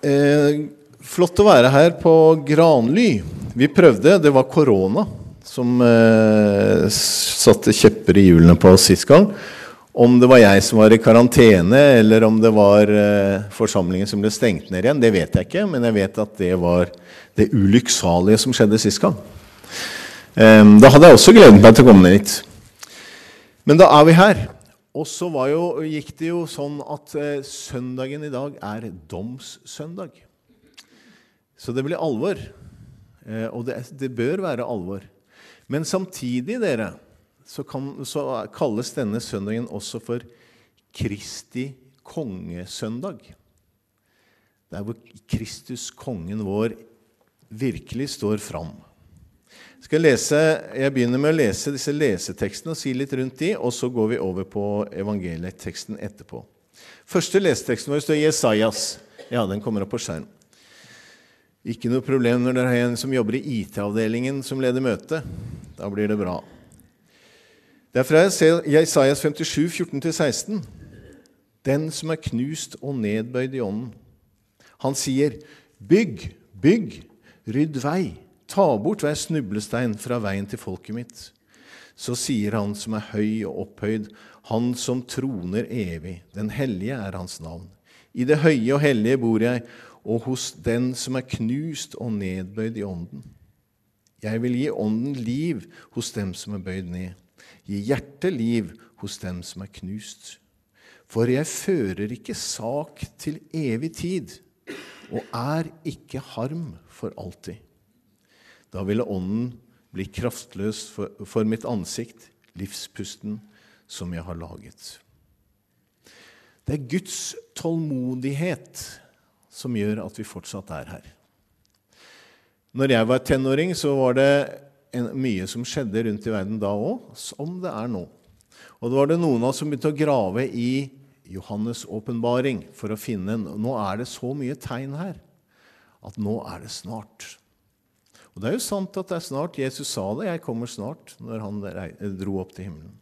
Eh, flott å være her på Granly. Vi prøvde, det var korona som eh, satte kjepper i hjulene på oss sist gang. Om det var jeg som var i karantene, eller om det var eh, forsamlingen som ble stengt ned igjen, det vet jeg ikke. Men jeg vet at det var det ulykksalige som skjedde sist gang. Eh, da hadde jeg også gledet meg til å komme ned hit. Men da er vi her. Og så gikk det jo sånn at eh, søndagen i dag er domssøndag. Så det blir alvor. Eh, og det, det, bør være alvor. Men samtidig, dere, så, kan, så, kalles denne søndagen også for Kristi kongesøndag. Der hvor Kristus, kongen vår, virkelig står fram. Skal lese, jeg begynner med å lese disse lesetekstene og si litt rundt de, og så går vi over på evangelieteksten etterpå. Første leseteksten vår står Jesajas. Ja, den kommer opp på skjerm. Ikke noe problem når dere har en som jobber i IT-avdelingen som leder møte. Da blir det bra. Det er fra Jesajas 57, 14-16. Den som er knust og nedbøyd i ånden. Han sier, 'Bygg, bygg, rydd vei.' Ta bort hver snublestein fra veien til folket mitt. Så sier han som er høy og opphøyd, han som troner evig, den hellige er hans navn. I det høye og hellige bor jeg, og hos den som er knust og nedbøyd i ånden. Jeg vil gi ånden liv hos dem som er bøyd ned, gi hjertet liv hos dem som er knust. For jeg fører ikke sak til evig tid, og er ikke harm for alltid. Da ville ånden bli kraftløs for, for mitt ansikt, livspusten som jeg har laget. Det er Guds tålmodighet som gjør at vi fortsatt er her. Når jeg var tenåring, så var det en, mye som skjedde rundt i verden da òg, som det er nå. Og da var det noen av oss som begynte å grave i Johannes' åpenbaring for å finne Nå er det så mye tegn her at nå er det snart. Og Det er jo sant at det er snart. Jesus sa det. 'Jeg kommer snart', når han dro opp til himmelen.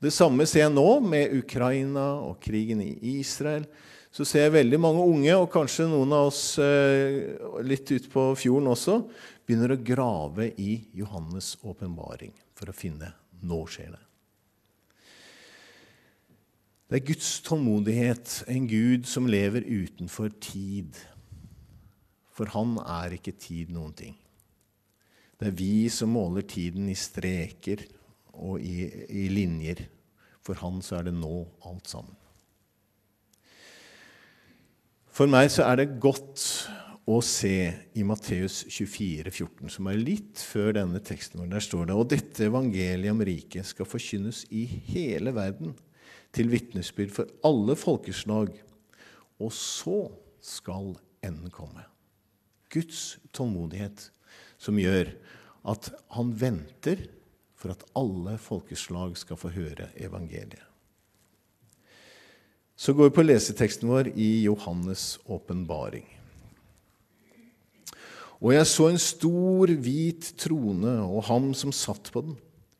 Det samme ser jeg nå med Ukraina og krigen i Israel. Så ser jeg veldig mange unge, og kanskje noen av oss eh, litt ute på fjorden også, begynner å grave i Johannes' åpenbaring for å finne nå skjer det. Det er Guds tålmodighet, en Gud som lever utenfor tid. For han er ikke tid noen ting. Det er vi som måler tiden i streker og i, i linjer. For han så er det nå, alt sammen. For meg så er det godt å se i Matteus 24, 14, som er litt før denne teksten, hvor der står det Og dette evangeliet om riket skal forkynnes i hele verden, til vitnesbyrd for alle folkeslag, og så skal enden komme. Guds tålmodighet som gjør at han venter for at alle folkeslag skal få høre evangeliet. Så går vi på leseteksten vår i Johannes' åpenbaring. Og jeg så en stor, hvit trone og ham som satt på den.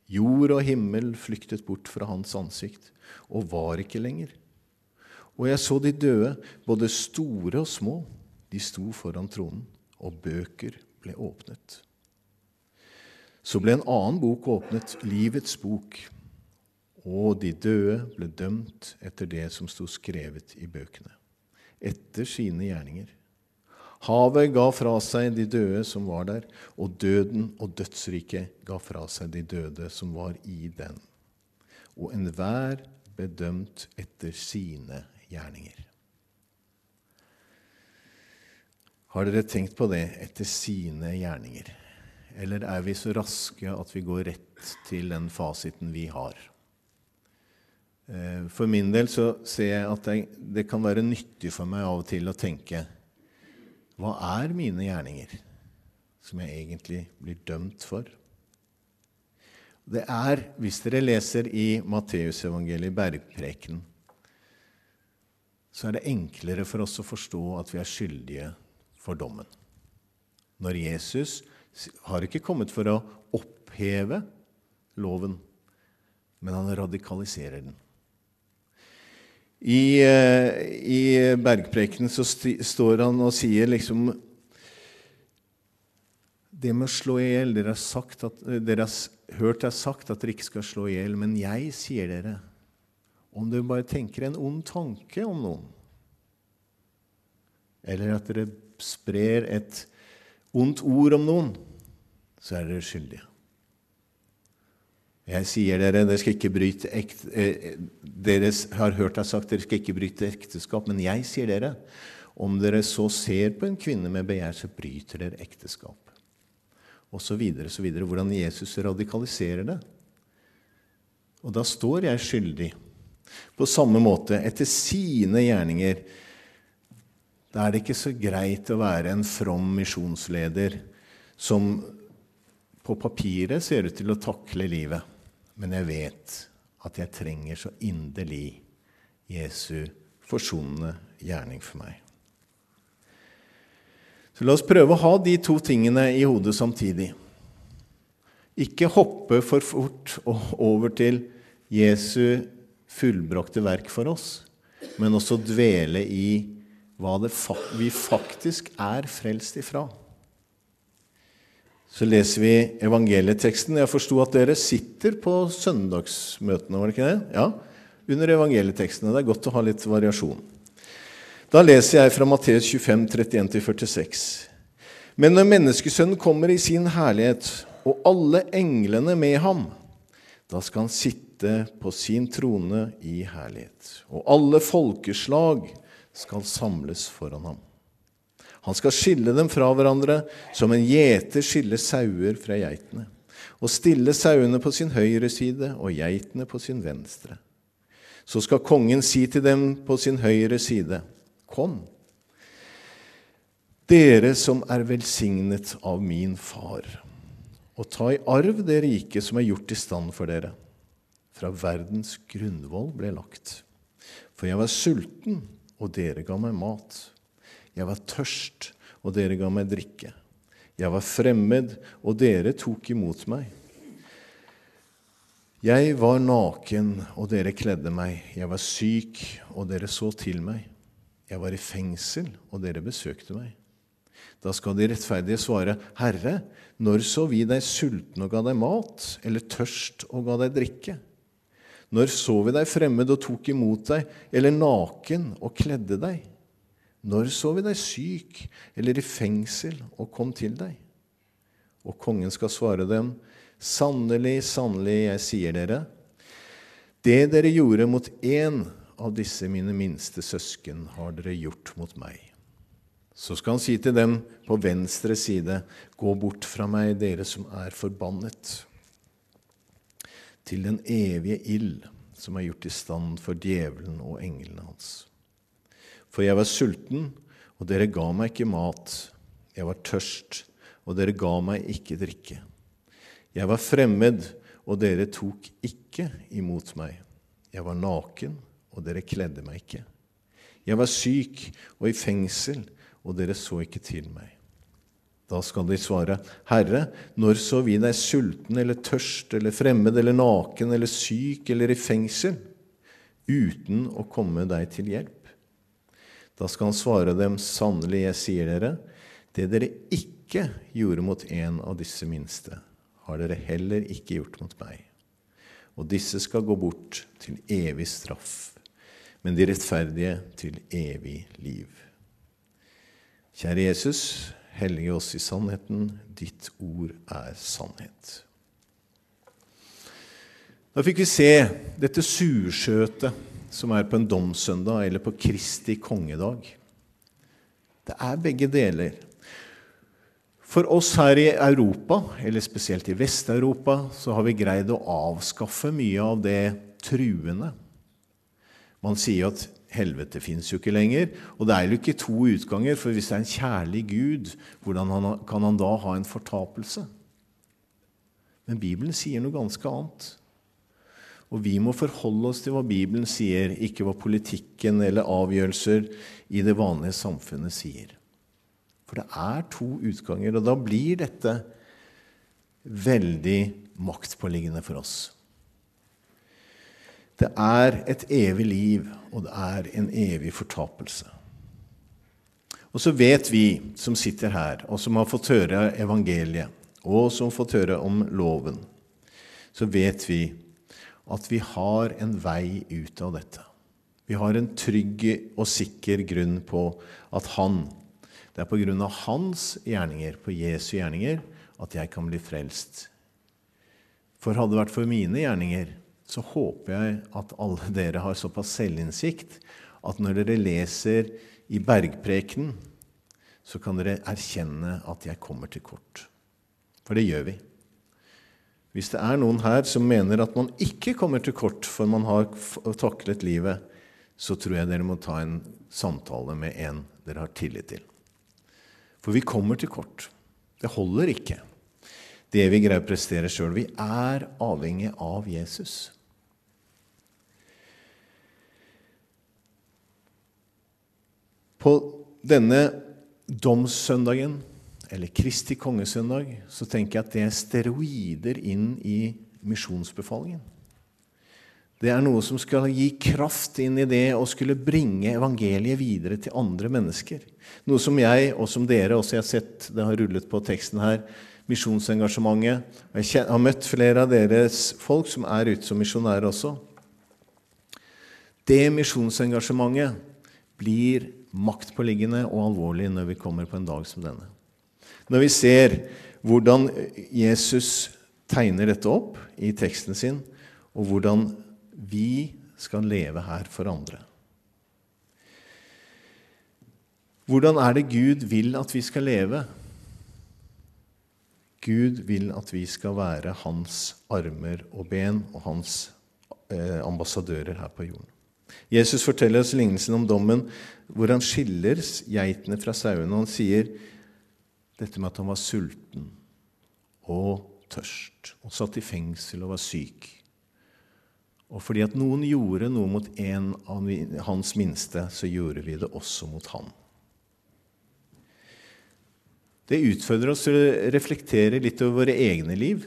Jord og himmel flyktet bort fra hans ansikt og var ikke lenger. Og jeg så de døde, både store og små. De sto foran tronen og bøker ble åpnet. Så ble en annen bok åpnet, Livets bok, og de døde ble dømt etter det som sto skrevet i bøkene, etter sine gjerninger. Havet ga fra seg de døde som var der, og døden og dødsriket ga fra seg de døde som var i den. Og enhver ble dømt etter sine gjerninger. Har dere tenkt på det etter sine gjerninger? Eller er vi så raske at vi går rett til den fasiten vi har? Eh, for min del så ser jeg at det kan være nyttig for meg av og til å tenke Hva er mine gjerninger som jeg egentlig blir dømt for? Det er, hvis dere leser i Matteusevangeliet, bergprekenen, så er det enklere for oss å forstå at vi er skyldige for dommen. Når Jesus har ikke kommet for å oppheve loven, men han radikaliserer den. I, eh, i bergprekenen så står han og sier liksom Det med å slå i hjel Dere har, dere har hørt det er sagt at dere ikke skal slå i hjel, men jeg sier dere Om dere bare tenker en ond tanke om noen, eller at dere sprer et ondt ord om noen, så er dere skyldige. Jeg sier dere, dere skal ikke bryte ekte, eh, Dere har hørt jeg sagt dere skal ikke bryte ekteskap, men jeg sier dere, om dere så ser på en kvinne med begjær, så bryter dere ekteskap. Og så videre, så videre. Hvordan Jesus radikaliserer det. Og da står jeg skyldig. På samme måte, etter sine gjerninger. Da er det ikke så greit å være en from misjonsleder som på papiret ser ut til å takle livet. Men jeg vet at jeg trenger så inderlig Jesu forsonende gjerning for meg. Så la oss prøve å ha de to tingene i hodet samtidig. Ikke hoppe for fort over til Jesu fullbrakte verk for oss, men også dvele i hva vi faktisk er frelst ifra. Så leser vi evangelieteksten. Jeg forsto at dere sitter på søndagsmøtene, var det ikke det? Ja, under evangelietekstene. Det er godt å ha litt variasjon. Da leser jeg fra Matteus 25, 31-46. Men når Menneskesønnen kommer i sin herlighet, og alle englene med ham, da skal han sitte på sin trone i herlighet. Og alle folkeslag skal samles foran ham. Han skal skille dem fra hverandre som en gjeter skiller sauer fra geitene, og stille sauene på sin høyre side og geitene på sin venstre. Så skal kongen si til dem på sin høyre side, Kom, dere som er velsignet av min far, og ta i arv det rike som er gjort i stand for dere. Fra verdens grunnvoll ble lagt. For jeg var sulten, og dere ga meg mat. Jeg var tørst, og dere ga meg drikke. Jeg var fremmed, og dere tok imot meg. Jeg var naken, og dere kledde meg. Jeg var syk, og dere så til meg. Jeg var i fengsel, og dere besøkte meg. Da skal de rettferdige svare, Herre, når så vi deg sulten og ga deg mat, eller tørst og ga deg drikke? Når så vi deg fremmed og tok imot deg, eller naken og kledde deg? Når så vi deg syk eller i fengsel og kom til deg? Og kongen skal svare dem, Sannelig, sannelig, jeg sier dere, det dere gjorde mot én av disse mine minste søsken, har dere gjort mot meg. Så skal han si til dem på venstre side, Gå bort fra meg, dere som er forbannet, til den evige ild som er gjort i stand for djevelen og englene hans. For jeg var sulten, og dere ga meg ikke mat. Jeg var tørst, og dere ga meg ikke drikke. Jeg var fremmed, og dere tok ikke imot meg. Jeg var naken, og dere kledde meg ikke. Jeg var syk og i fengsel, og dere så ikke til meg. Da skal de svare, Herre, når så vi deg sulten eller tørst eller fremmed eller naken eller syk eller i fengsel, uten å komme deg til hjelp? Da skal han svare dem, sannelig, jeg sier dere, det dere ikke gjorde mot en av disse minste, har dere heller ikke gjort mot meg. Og disse skal gå bort til evig straff, men de rettferdige til evig liv. Kjære Jesus, hellige oss i sannheten. Ditt ord er sannhet. Da fikk vi se dette surskjøtet som er på en domssøndag eller på Kristi kongedag. Det er begge deler. For oss her i Europa, eller spesielt i Vest-Europa, så har vi greid å avskaffe mye av det truende. Man sier at helvete fins jo ikke lenger, og det er jo ikke to utganger. For hvis det er en kjærlig Gud, hvordan kan han da ha en fortapelse? Men Bibelen sier noe ganske annet. Og vi må forholde oss til hva Bibelen sier, ikke hva politikken eller avgjørelser i det vanlige samfunnet sier. For det er to utganger, og da blir dette veldig maktpåliggende for oss. Det er et evig liv, og det er en evig fortapelse. Og så vet vi som sitter her, og som har fått høre evangeliet, og som har fått høre om loven, så vet vi at vi har en vei ut av dette. Vi har en trygg og sikker grunn på at han Det er på grunn av hans gjerninger, på Jesu gjerninger, at jeg kan bli frelst. For hadde det vært for mine gjerninger, så håper jeg at alle dere har såpass selvinnsikt at når dere leser i bergprekenen, så kan dere erkjenne at jeg kommer til kort. For det gjør vi. Hvis det er noen her som mener at man ikke kommer til kort for man har taklet livet, så tror jeg dere må ta en samtale med en dere har tillit til. For vi kommer til kort. Det holder ikke, det vi greier å prestere sjøl. Vi er avhengig av Jesus. På denne domssøndagen, eller Kristi kongesøndag, så tenker jeg at det er steroider inn i misjonsbefalingen. Det er noe som skal gi kraft inn i det og skulle bringe evangeliet videre til andre mennesker. Noe som jeg, og som dere også jeg har sett, det har rullet på teksten her, misjonsengasjementet. Jeg har møtt flere av deres folk som er ute som misjonærer også. Det misjonsengasjementet blir maktpåliggende og alvorlig når vi kommer på en dag som denne. Når vi ser hvordan Jesus tegner dette opp i teksten sin, og hvordan vi skal leve her for andre. Hvordan er det Gud vil at vi skal leve? Gud vil at vi skal være hans armer og ben og hans eh, ambassadører her på jorden. Jesus forteller oss lignelsen om dommen hvor han skiller geitene fra sauene. Han sier dette med at han var sulten og tørst og satt i fengsel og var syk. Og fordi at noen gjorde noe mot en av hans minste, så gjorde vi det også mot han. Det utfordrer oss til å reflektere litt over våre egne liv.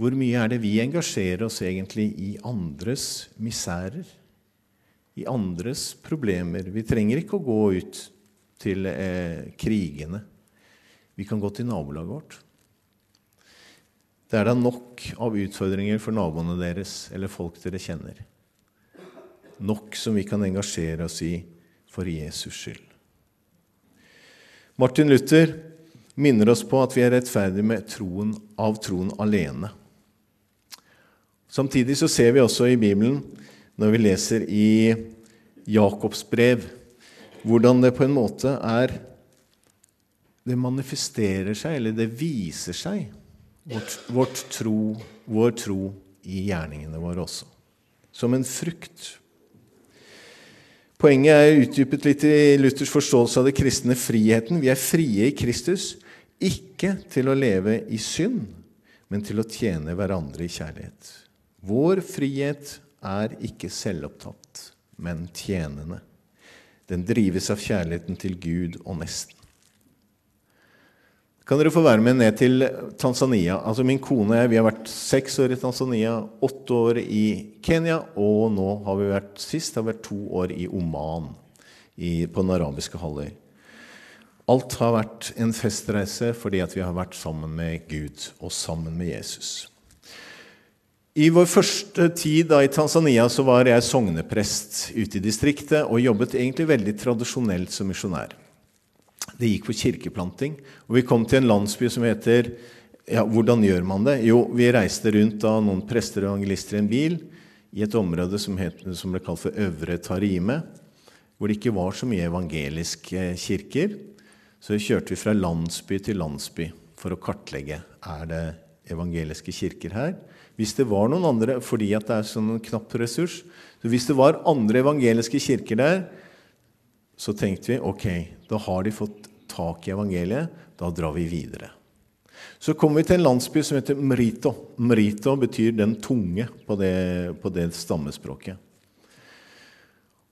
Hvor mye er det vi engasjerer oss egentlig i andres misærer? I andres problemer? Vi trenger ikke å gå ut til eh, krigene. Vi kan gå til nabolaget vårt. Det er da nok av utfordringer for naboene deres eller folk dere kjenner. Nok som vi kan engasjere oss i for Jesus skyld. Martin Luther minner oss på at vi er rettferdige med troen av troen alene. Samtidig så ser vi også i Bibelen, når vi leser i Jakobs brev, hvordan det på en måte er Det manifesterer seg, eller det viser seg, vårt, vårt tro, vår tro i gjerningene våre også. Som en frukt. Poenget er utdypet litt i Luthers forståelse av det kristne friheten. Vi er frie i Kristus, ikke til å leve i synd, men til å tjene hverandre i kjærlighet. Vår frihet er ikke selvopptatt, men tjenende. Den drives av kjærligheten til Gud og nesten kan dere få være med ned til Tanzania. Altså Min kone og jeg vi har vært seks år i Tanzania, åtte år i Kenya, og nå har vi vært sist har vi vært to år i Oman, i, på den arabiske halvøy. Alt har vært en festreise fordi at vi har vært sammen med Gud og sammen med Jesus. I vår første tid da i Tanzania så var jeg sogneprest ute i distriktet og jobbet egentlig veldig tradisjonelt som misjonær. Det gikk på kirkeplanting. Og vi kom til en landsby som heter ja, Hvordan gjør man det? Jo, vi reiste rundt av noen prester og evangelister i en bil i et område som, het, som ble kalt for Øvre Tarime, hvor det ikke var så mye evangeliske kirker. Så kjørte vi fra landsby til landsby for å kartlegge er det evangeliske kirker her. Hvis det var noen andre, fordi det er sånn en knapp ressurs, så hvis det var andre evangeliske kirker der, så tenkte vi ok, da har de fått tak i evangeliet. Da drar vi videre. Så kom vi til en landsby som heter Mrito. Mrito betyr 'den tunge' på det, på det stammespråket.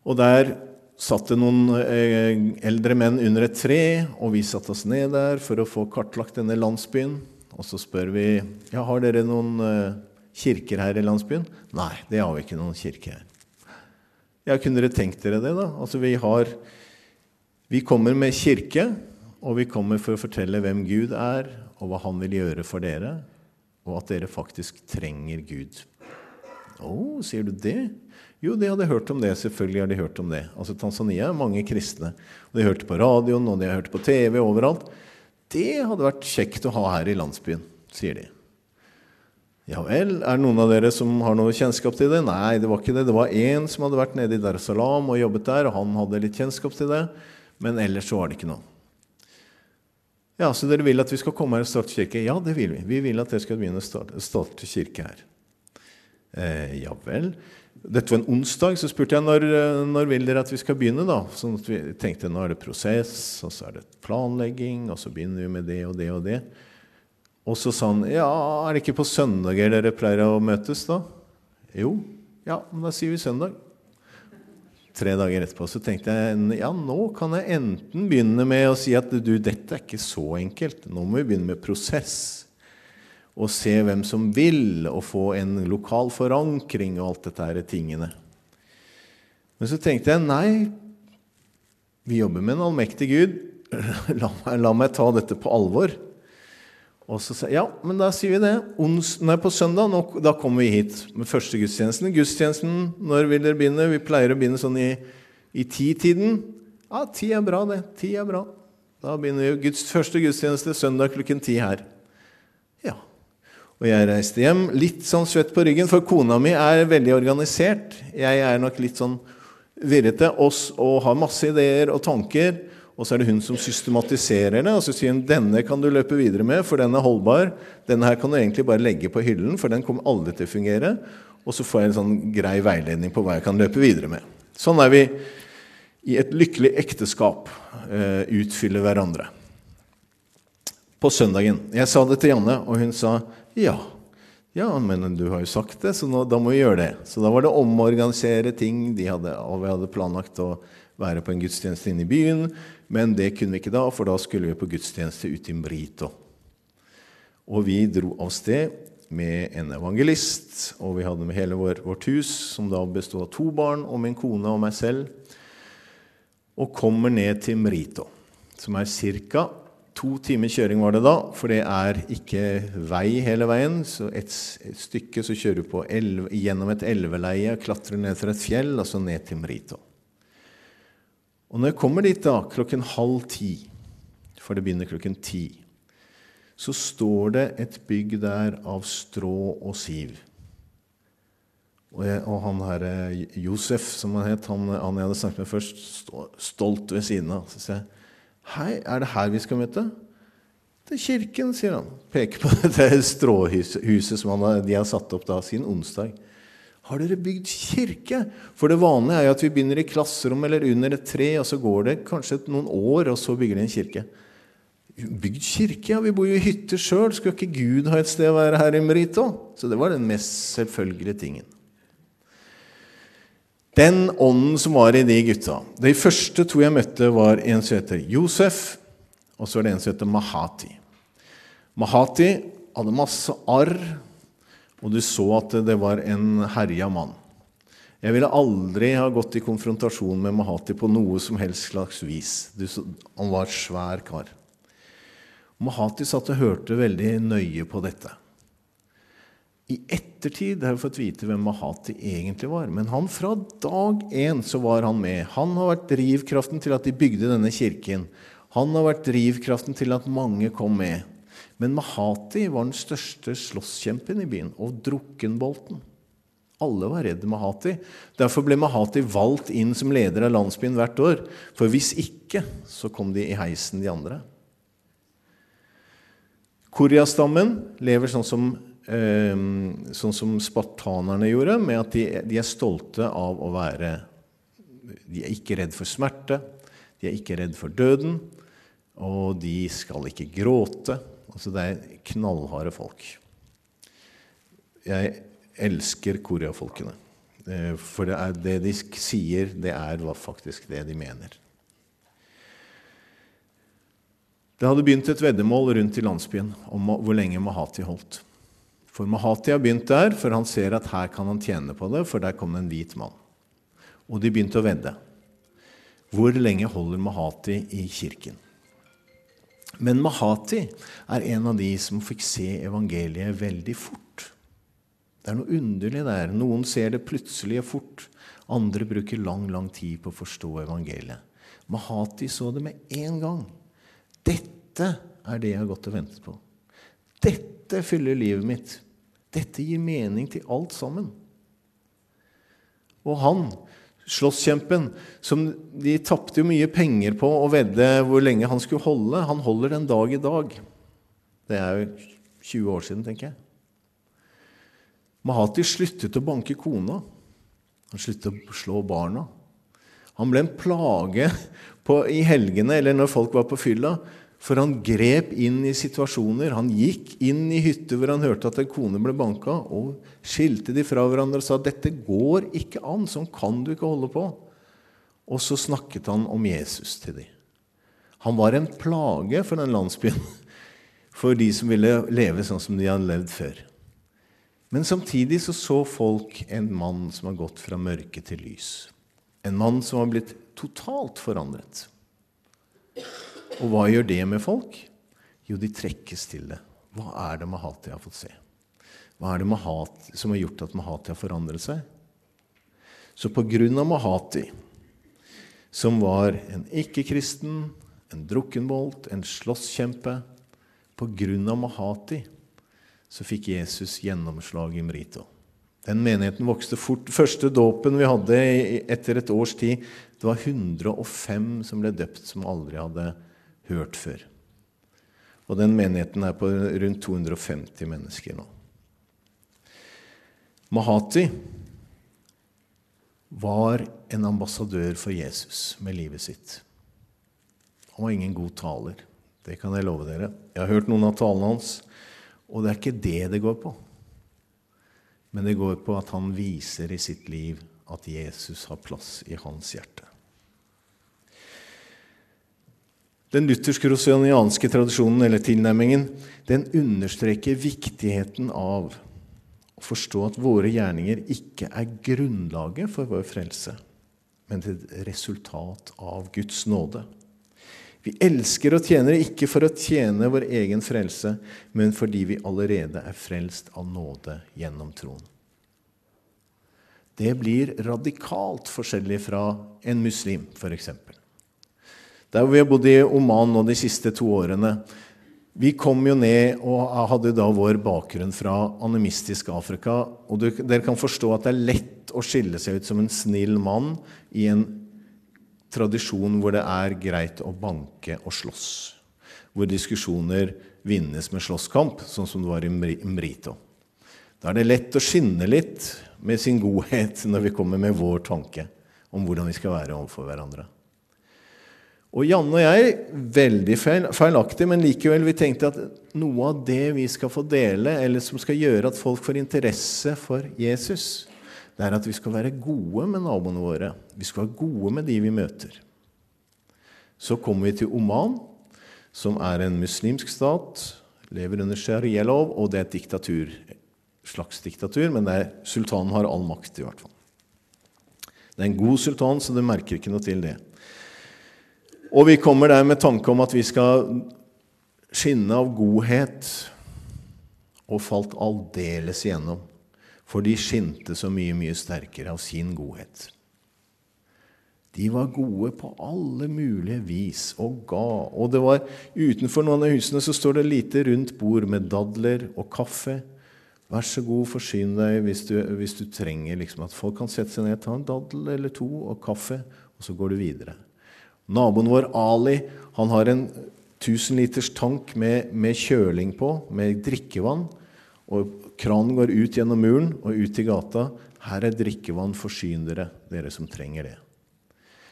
Og der satt det noen eh, eldre menn under et tre, og vi satte oss ned der for å få kartlagt denne landsbyen. Og så spør vi ja, har dere noen eh, kirker her i landsbyen? Nei, det har vi ikke noen kirke her. Ja, kunne dere tenkt dere det, da? Altså, vi, har, vi kommer med kirke, og vi kommer for å fortelle hvem Gud er, og hva han vil gjøre for dere, og at dere faktisk trenger Gud. Å, oh, sier du det? Jo, de hadde hørt om det. Selvfølgelig har de hørt om det. Altså Tanzania er mange kristne. Og de hørte på radioen, og de har hørt på TV overalt. Det hadde vært kjekt å ha her i landsbyen, sier de. Ja vel, er det noen av dere som har noe kjennskap til det? Nei, det var ikke det. Det var én som hadde vært nede i Dar es Salaam og jobbet der, og han hadde litt kjennskap til det. Men ellers så var det ikke noe. Ja, Så dere vil at vi skal komme her og starte kirke? Ja, det vil vi. Vi vil at dere skal begynne å starte, kirke her. Eh, ja vel. Dette var en onsdag, så spurte jeg når, når vil dere at vi skal begynne. da? Sånn at vi tenkte nå er det prosess, og så er det planlegging, og så begynner vi med det og det og det. Og så sa han ja, er det ikke på søndager dere pleier å møtes, da? Jo. Ja, men da sier vi søndag. Tre dager etterpå så tenkte jeg ja, nå kan jeg enten begynne med å si at du, dette er ikke så enkelt. Nå må vi begynne med prosess og se hvem som vil, og få en lokal forankring og alt dette her tingene. Men så tenkte jeg nei, vi jobber med en allmektig Gud. La meg, la meg ta dette på alvor. Og så sa jeg ja, men da sier vi det. Ons, nei, på søndag nå, da kommer vi hit med første gudstjenesten. Gudstjenesten, når vil dere begynne? Vi pleier å begynne sånn i, i ti-tiden. Ja, ti er bra, det. Ti er bra. Da begynner vi Guds, første gudstjeneste søndag klokken ti her. Og jeg reiste hjem litt sånn svett på ryggen, for kona mi er veldig organisert. Jeg er nok litt sånn virrete og har masse ideer og tanker. Og så er det hun som systematiserer det, og så sier hun denne kan du løpe videre med, for den er holdbar. Denne her kan du egentlig bare legge på hyllen, for den kommer aldri til å fungere. Og så får jeg en sånn grei veiledning på hva jeg kan løpe videre med. Sånn er vi i et lykkelig ekteskap. Uh, utfyller hverandre. På søndagen. Jeg sa det til Janne, og hun sa ja. Ja, men du har jo sagt det, så nå, da må vi gjøre det. Så da var det omorganisere ting. De hadde, og vi hadde planlagt å være på en gudstjeneste inne i byen, men det kunne vi ikke da, for da skulle vi på gudstjeneste ute i Mbrito. Og vi dro av sted med en evangelist, og vi hadde med hele vår, vårt hus, som da bestod av to barn og min kone og meg selv, og kommer ned til Mrito, som er ca. To timer kjøring var det da, for det er ikke vei hele veien. Så et, et stykke så kjører du på elve, gjennom et elveleie, klatrer ned fra et fjell og så ned til Mrito. Og når jeg kommer dit da, klokken halv ti, for det begynner klokken ti, så står det et bygg der av strå og siv. Og, jeg, og han her, Josef, som han het, han, han jeg hadde snakket med først, stolt ved siden av. Så sier jeg Hei, er det her vi skal møte? Det er kirken, sier han. Peker på dette stråhuset som har, de har satt opp da siden onsdag. Har dere bygd kirke? For det vanlige er jo at vi begynner i klasserom eller under et tre, og så går det kanskje noen år, og så bygger de en kirke. Bygd kirke? Ja, vi bor jo i hytter sjøl. Skal ikke Gud ha et sted å være her i Merito? Så det var den mest selvfølgelige tingen. Den ånden som var i de gutta De første to jeg møtte, var en som heter Josef, og så var det en som heter Mahati. Mahati hadde masse arr, og du så at det var en herja mann. Jeg ville aldri ha gått i konfrontasjon med Mahati på noe som helst slags vis. Han var svær kar. Mahati satt og hørte veldig nøye på dette. I ettertid har vi fått vite hvem Mahati egentlig var. Men han fra dag én så var han med. Han har vært drivkraften til at de bygde denne kirken. Han har vært drivkraften til at mange kom med. Men Mahati var den største slåsskjempen i byen, og drukkenbolten. Alle var redd Mahati. Derfor ble Mahati valgt inn som leder av landsbyen hvert år. For hvis ikke, så kom de i heisen, de andre. Korea-stammen lever sånn som sånn som spartanerne gjorde, med at de, de, er stolte av å være De er ikke redd for smerte, de er ikke redd for døden, og de skal ikke gråte. Altså, det er knallharde folk. Jeg elsker koreafolkene. Eh, for det, det de sier, det er faktisk det de mener. Det hadde begynt et veddemål rundt i landsbyen om hvor lenge Mahati holdt. For Mahati har begynt der, for han ser at her kan han tjene på det, for der kom det en hvit mann. Og de begynte å vedde. Hvor lenge holder Mahati i kirken? Men Mahati er en av de som fikk se evangeliet veldig fort. Det er noe underlig der. Noen ser det plutselig og fort. Andre bruker lang, lang tid på å forstå evangeliet. Mahati så det med en gang. Dette er det jeg har gått og ventet på. Dette fyller livet mitt. Dette gir mening til alt sammen. Og han Slåsskjempen, som de tapte mye penger på å vedde hvor lenge han skulle holde, han holder den dag i dag. Det er jo 20 år siden, tenker jeg. Mahati sluttet å banke kona. Han sluttet å slå barna. Han ble en plage på, i helgene eller når folk var på fylla. For han grep inn i situasjoner. Han gikk inn i hytter hvor han hørte at en kone ble banka, og skilte de fra hverandre og sa 'Dette går ikke an. Sånn kan du ikke holde på.' Og så snakket han om Jesus til dem. Han var en plage for den landsbyen, for de som ville leve sånn som de hadde levd før. Men samtidig så, så folk en mann som har gått fra mørke til lys. En mann som har blitt totalt forandret. Og hva gjør det med folk? Jo, de trekkes til det. Hva er det Mahati har fått se? Hva er det Mahati, som har gjort at Mahati har forandret seg? Så på grunn av Mahati, som var en ikke-kristen, en drukkenbolt, en slåsskjempe På grunn av Mahati så fikk Jesus gjennomslag i Mrito. Den menigheten vokste fort. Første dåpen vi hadde etter et års tid, det var 105 som ble døpt, som aldri hadde hørt før. Og den menigheten er på rundt 250 mennesker nå. Mahati var en ambassadør for Jesus med livet sitt. Han var ingen god taler. Det kan jeg love dere. Jeg har hørt noen av talene hans, og det er ikke det det går på. Men det går på at han viser i sitt liv at Jesus har plass i hans hjerte. Den luthersk-rosianianske tradisjonen eller tilnærmingen den understreker viktigheten av å forstå at våre gjerninger ikke er grunnlaget for vår frelse, men et resultat av Guds nåde. Vi elsker og tjener ikke for å tjene vår egen frelse, men fordi vi allerede er frelst av nåde gjennom troen. Det blir radikalt forskjellig fra en muslim, f.eks. Der hvor vi har bodd i Oman nå de siste to årene Vi kom jo ned og hadde da vår bakgrunn fra animistisk Afrika. Og dere kan forstå at det er lett å skille seg ut som en snill mann i en tradisjon hvor det er greit å banke og slåss. Hvor diskusjoner vinnes med slåsskamp, sånn som det var i Mrito. Da er det lett å skinne litt med sin godhet når vi kommer med vår tanke om hvordan vi skal være overfor hverandre. Og Janne og jeg, veldig feil, feilaktig, men likevel, vi tenkte at noe av det vi skal få dele, eller som skal gjøre at folk får interesse for Jesus, det er at vi skal være gode med naboene våre. Vi skal være gode med de vi møter. Så kommer vi til Oman, som er en muslimsk stat, lever under sharialov, og det er et diktatur. Slags diktatur, men er, sultanen har all makt, i hvert fall. Det er en god sultan, så du merker ikke noe til det. Og vi kommer der med tanke om at vi skal skinne av godhet, og falt aldeles igjennom. For de skinte så mye, mye sterkere av sin godhet. De var gode på alle mulige vis og ga. Og det var utenfor noen av husene så står det lite rundt bord med dadler og kaffe. Vær så god, forsyn deg hvis du, hvis du trenger liksom, at folk kan sette seg ned, ta en daddel eller to og kaffe, og så går du videre. Naboen vår Ali han har en 1000 liters tank med, med, kjøling på, med drikkevann. Og Kranen går ut gjennom muren og ut i gata. Her er drikkevann, forsyn dere, dere som trenger det.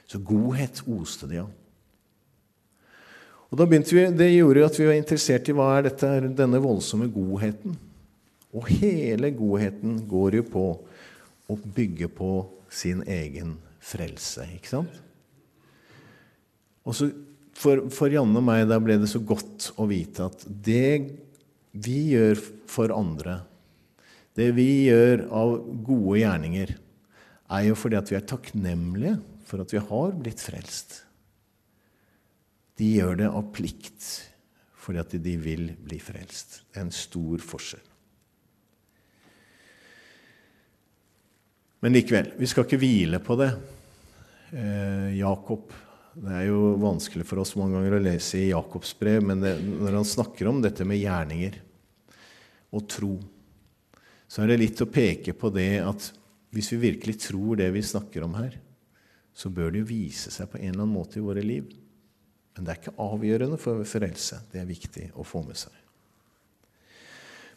Så godhet oste de av. Og da begynte vi, Det gjorde at vi var interessert i hva er dette, denne voldsomme godheten. Og hele godheten går jo på å bygge på sin egen frelse. ikke sant? Og så for, for, Janne og meg da ble det så godt å vite at det vi gjør for andre, det vi gjør av gode gjerninger, er jo fordi at vi er takknemlige for at vi har blitt frelst. De gjør det av plikt fordi at de vil bli frelst. Det er en stor forskjell. Men likevel, vi skal ikke hvile på det. Eh, Jakob Det er jo vanskelig for oss mange ganger å lese i Jakobs brev, men det, når han snakker om dette med gjerninger og tro, så er det litt å peke på det at hvis vi virkelig tror det vi snakker om her, så bør det jo vise seg på en eller annen måte i våre liv. Men det er ikke avgjørende for frelse. Det er viktig å få med seg.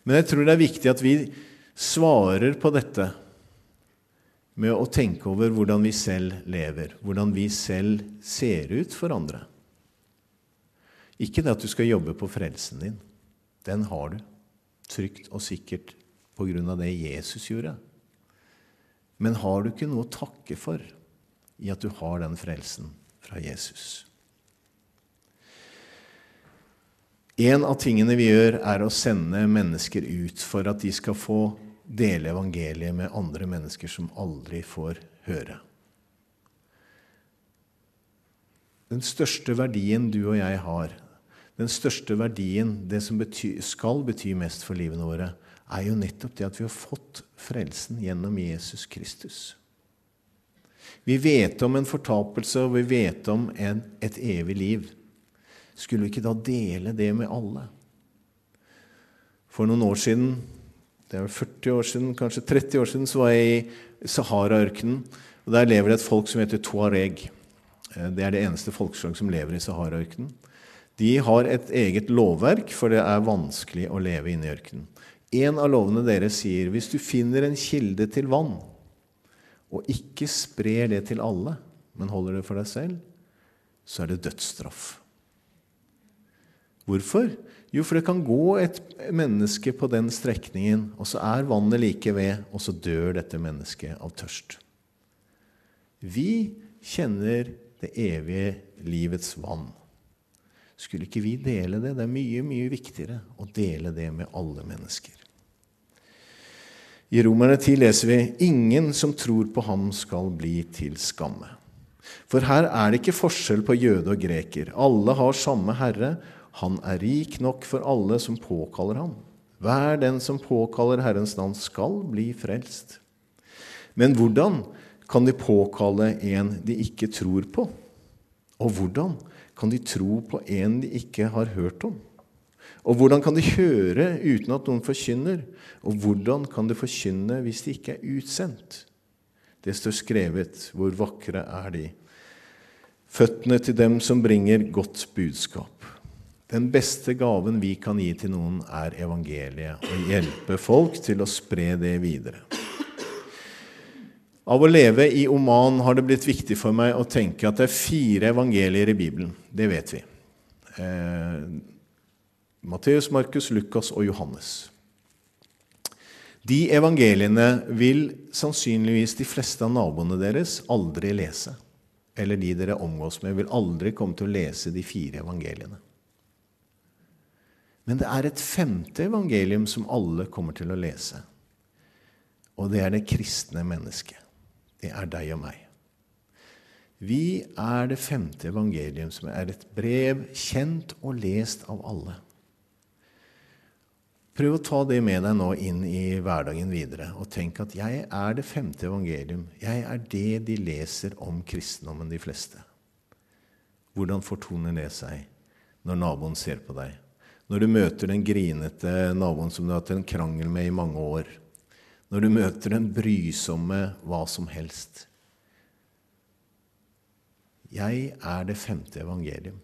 Men jeg tror det er viktig at vi svarer på dette med å tenke over hvordan vi selv lever, hvordan vi selv ser ut for andre. Ikke det at du skal jobbe på frelsen din. Den har du trygt og sikkert på grunn av det Jesus gjorde. Men har du ikke noe å takke for i at du har den frelsen fra Jesus? En av tingene vi gjør, er å sende mennesker ut for at de skal få dele evangeliet med andre mennesker som aldri får høre. Den største verdien du og jeg har, den største verdien, det som bety, skal bety mest for livene våre, er jo nettopp det at vi har fått frelsen gjennom Jesus Kristus. Vi vet om en fortapelse, og vi vet om en, et evig liv. Skulle vi ikke da dele det med alle? For noen år siden, det er 40 år siden, kanskje 30 år siden, så var jeg i Sahara-ørkenen. og Der lever det et folk som heter tuareg. Eh, det er det eneste folkeslag som lever i Sahara-ørkenen. De har et eget lovverk, for det er vanskelig å leve inne i ørkenen. En av lovene deres sier hvis du finner en kilde til vann, og ikke sprer det til alle, men holder det for deg selv, så er det dødsstraff. Hvorfor? Jo, for det kan gå et menneske på den strekningen, og så er vannet like ved, og så dør dette mennesket av tørst. Vi kjenner det evige livets vann. Skulle ikke vi dele det? Det er mye, mye viktigere å dele det med alle mennesker. I Romerne 10 leser vi ingen som tror på ham, skal bli til skamme. For her er det ikke forskjell på jøde og greker. Alle har samme Herre, han er rik nok for alle som påkaller ham. Hver den som påkaller Herrens navn, skal bli frelst. Men hvordan kan de påkalle en de ikke tror på? Og hvordan kan de tro på en de ikke har hørt om? Og hvordan kan de høre uten at noen forkynner? Og hvordan kan de forkynne hvis de ikke er utsendt? Det står skrevet, hvor vakre er de? Føttene til dem som bringer godt budskap. Den beste gaven vi kan gi til noen, er evangeliet. Å hjelpe folk til å spre det videre. Av å leve i Oman har det blitt viktig for meg å tenke at det er fire evangelier i Bibelen. Det vet vi. Eh, Matteus, Markus, Lukas og Johannes. De evangeliene vil sannsynligvis de fleste av naboene deres aldri lese. Eller de dere omgås med, vil aldri komme til å lese de fire evangeliene. Men det er et femte evangelium som alle kommer til å lese. Og det er det kristne mennesket. Det er deg og meg. Vi er det femte evangelium, som er et brev kjent og lest av alle. Prøv å ta det med deg nå inn i hverdagen videre, og tenk at jeg er det femte evangelium. Jeg er det de leser om kristendommen, de fleste. Hvordan fortoner det seg når naboen ser på deg? Når du møter den grinete naboen som du har hatt en krangel med i mange år. Når du møter den brysomme hva som helst. Jeg er det femte evangelium.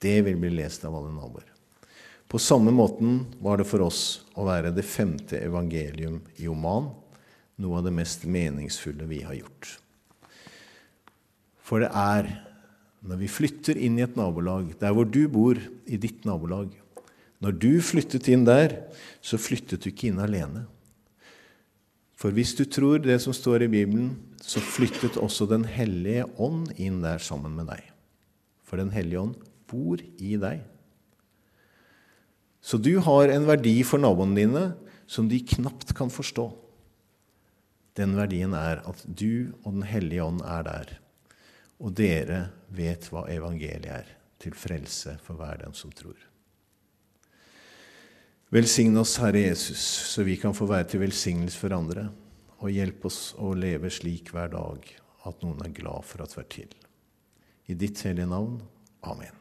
Det vil bli lest av alle naboer. På samme måten var det for oss å være det femte evangelium i Oman, noe av det mest meningsfulle vi har gjort. For det er når vi flytter inn i et nabolag, der hvor du bor, i ditt nabolag Når du flyttet inn der, så flyttet du ikke inn alene. For hvis du tror det som står i Bibelen, så flyttet også Den hellige ånd inn der sammen med deg. For Den hellige ånd bor i deg. Så du har en verdi for naboene dine som de knapt kan forstå. Den verdien er at du og Den hellige ånd er der, og dere vet hva evangeliet er, til frelse for hver den som tror. Velsign oss, Herre Jesus, så vi kan få være til velsignelse for andre, og hjelp oss å leve slik hver dag at noen er glad for at vi er til. I ditt hellige navn. Amen.